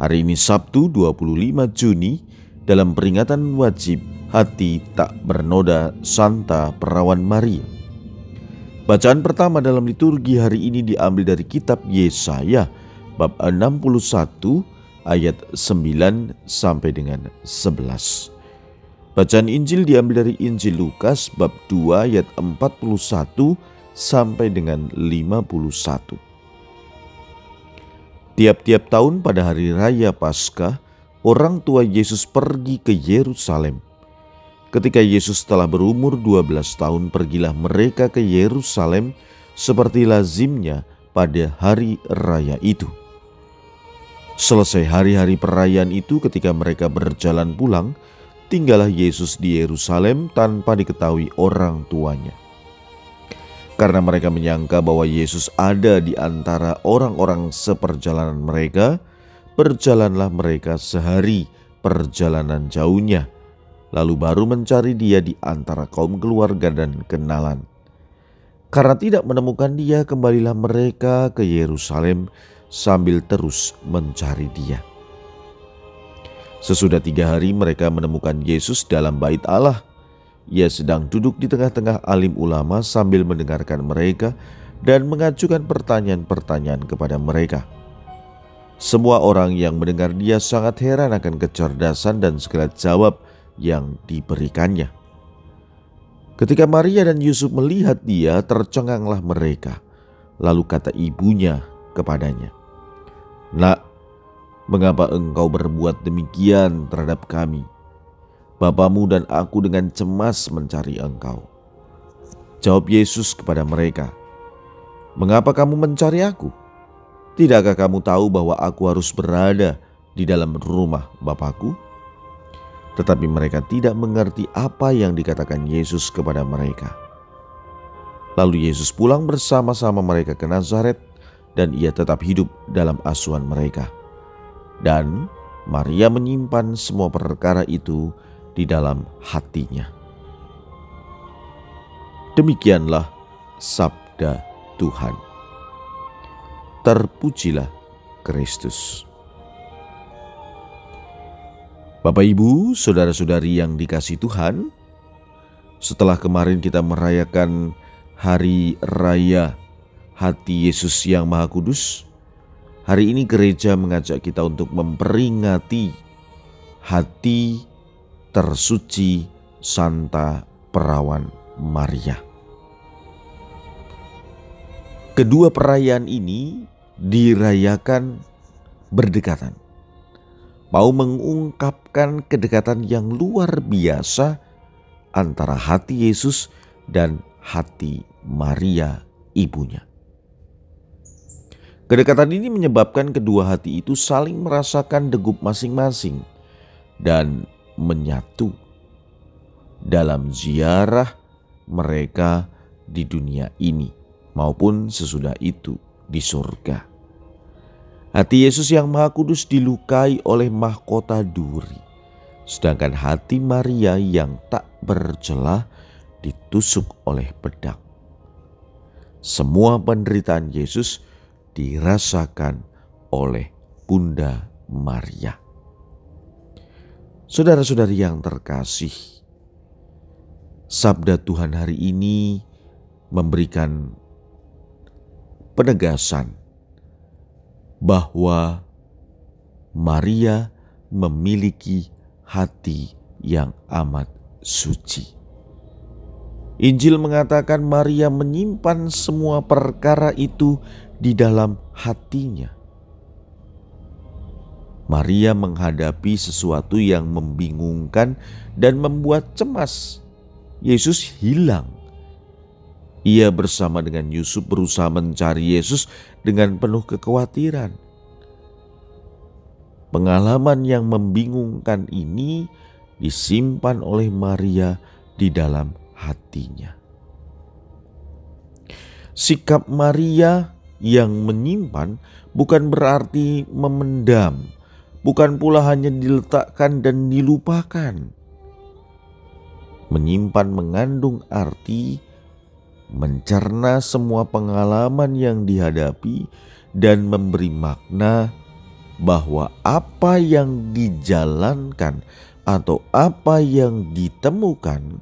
Hari ini Sabtu 25 Juni dalam peringatan wajib hati tak bernoda Santa Perawan Maria. Bacaan pertama dalam liturgi hari ini diambil dari kitab Yesaya bab 61 ayat 9 sampai dengan 11. Bacaan Injil diambil dari Injil Lukas bab 2 ayat 41 sampai dengan 51. Tiap-tiap tahun pada hari raya Paskah, orang tua Yesus pergi ke Yerusalem. Ketika Yesus telah berumur 12 tahun, pergilah mereka ke Yerusalem seperti lazimnya pada hari raya itu. Selesai hari-hari perayaan itu, ketika mereka berjalan pulang, tinggallah Yesus di Yerusalem tanpa diketahui orang tuanya. Karena mereka menyangka bahwa Yesus ada di antara orang-orang seperjalanan mereka, berjalanlah mereka sehari perjalanan jauhnya, lalu baru mencari dia di antara kaum keluarga dan kenalan. Karena tidak menemukan dia, kembalilah mereka ke Yerusalem sambil terus mencari dia. Sesudah tiga hari mereka menemukan Yesus dalam bait Allah ia sedang duduk di tengah-tengah alim ulama sambil mendengarkan mereka dan mengajukan pertanyaan-pertanyaan kepada mereka. Semua orang yang mendengar dia sangat heran akan kecerdasan dan segala jawab yang diberikannya. Ketika Maria dan Yusuf melihat dia, tercenganglah mereka. Lalu kata ibunya kepadanya, "Nak, mengapa engkau berbuat demikian terhadap kami?" Bapamu dan aku dengan cemas mencari engkau. Jawab Yesus kepada mereka, Mengapa kamu mencari aku? Tidakkah kamu tahu bahwa aku harus berada di dalam rumah Bapakku? Tetapi mereka tidak mengerti apa yang dikatakan Yesus kepada mereka. Lalu Yesus pulang bersama-sama mereka ke Nazaret dan ia tetap hidup dalam asuhan mereka. Dan Maria menyimpan semua perkara itu di dalam hatinya. Demikianlah sabda Tuhan. Terpujilah Kristus. Bapak, ibu, saudara-saudari yang dikasih Tuhan, setelah kemarin kita merayakan Hari Raya Hati Yesus yang Maha Kudus, hari ini gereja mengajak kita untuk memperingati hati tersuci Santa Perawan Maria. Kedua perayaan ini dirayakan berdekatan. Mau mengungkapkan kedekatan yang luar biasa antara hati Yesus dan hati Maria ibunya. Kedekatan ini menyebabkan kedua hati itu saling merasakan degup masing-masing dan menyatu dalam ziarah mereka di dunia ini maupun sesudah itu di surga. Hati Yesus yang Maha Kudus dilukai oleh mahkota duri, sedangkan hati Maria yang tak bercelah ditusuk oleh pedang. Semua penderitaan Yesus dirasakan oleh Bunda Maria. Saudara-saudari yang terkasih, sabda Tuhan hari ini memberikan penegasan bahwa Maria memiliki hati yang amat suci. Injil mengatakan Maria menyimpan semua perkara itu di dalam hatinya. Maria menghadapi sesuatu yang membingungkan dan membuat cemas. Yesus hilang. Ia bersama dengan Yusuf berusaha mencari Yesus dengan penuh kekhawatiran. Pengalaman yang membingungkan ini disimpan oleh Maria di dalam hatinya. Sikap Maria yang menyimpan bukan berarti memendam, bukan pula hanya diletakkan dan dilupakan. Menyimpan mengandung arti mencerna semua pengalaman yang dihadapi dan memberi makna bahwa apa yang dijalankan atau apa yang ditemukan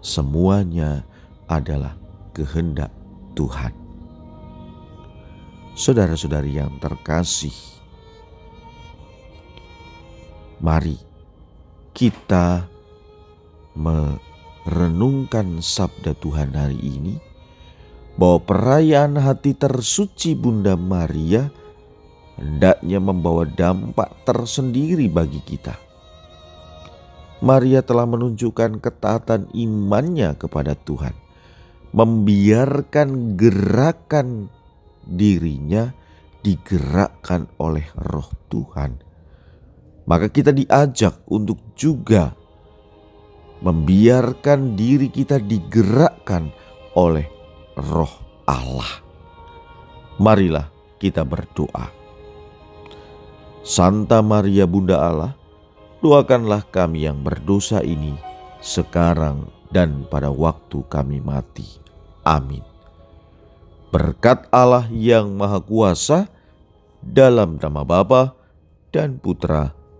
semuanya adalah kehendak Tuhan. Saudara-saudari yang terkasih, mari kita merenungkan sabda Tuhan hari ini bahwa perayaan hati tersuci Bunda Maria hendaknya membawa dampak tersendiri bagi kita. Maria telah menunjukkan ketaatan imannya kepada Tuhan, membiarkan gerakan dirinya digerakkan oleh Roh Tuhan. Maka kita diajak untuk juga membiarkan diri kita digerakkan oleh Roh Allah. Marilah kita berdoa. Santa Maria Bunda Allah, doakanlah kami yang berdosa ini sekarang dan pada waktu kami mati. Amin. Berkat Allah yang Maha Kuasa, dalam nama Bapa dan Putra